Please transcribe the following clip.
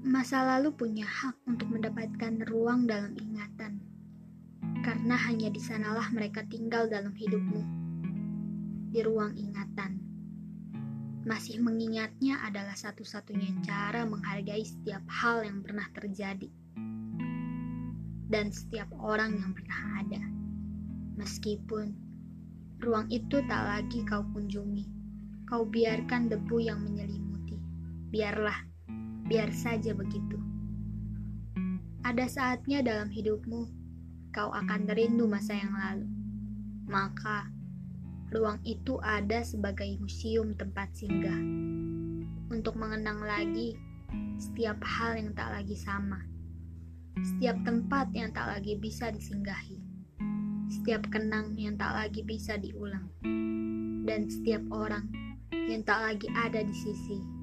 Masa lalu punya hak untuk mendapatkan ruang dalam ingatan, karena hanya di sanalah mereka tinggal dalam hidupmu, di ruang ingatan. Masih mengingatnya adalah satu-satunya cara menghargai setiap hal yang pernah terjadi dan setiap orang yang pernah ada. Meskipun ruang itu tak lagi kau kunjungi, kau biarkan debu yang menyelimuti. Biarlah biar saja begitu. Ada saatnya dalam hidupmu, kau akan merindu masa yang lalu. Maka, ruang itu ada sebagai museum tempat singgah. Untuk mengenang lagi setiap hal yang tak lagi sama. Setiap tempat yang tak lagi bisa disinggahi. Setiap kenang yang tak lagi bisa diulang. Dan setiap orang yang tak lagi ada di sisi